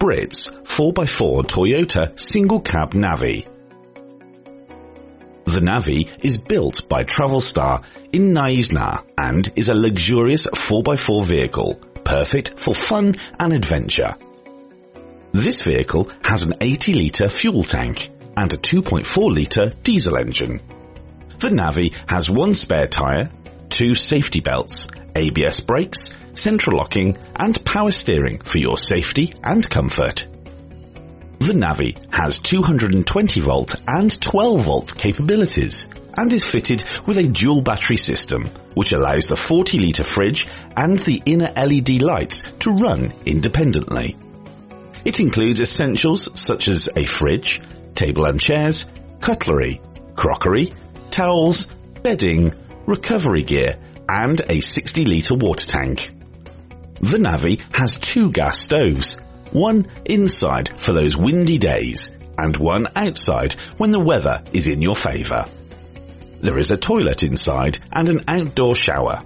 Britz 4x4 Toyota single cab Navi. The Navi is built by Travelstar in Knysna and is a luxurious 4x4 vehicle, perfect for fun and adventure. This vehicle has an 80 litre fuel tank and a 2.4 litre diesel engine. The Navi has one spare tyre, two safety belts, ABS brakes, central locking and power steering for your safety and comfort. The Navi has 220 volt and 12 volt capabilities and is fitted with a dual battery system which allows the 40 litre fridge and the inner LED lights to run independently. It includes essentials such as a fridge, table and chairs, cutlery, crockery, towels, bedding, recovery gear and a 60 litre water tank. The Navi has two gas stoves, one inside for those windy days and one outside when the weather is in your favour. There is a toilet inside and an outdoor shower.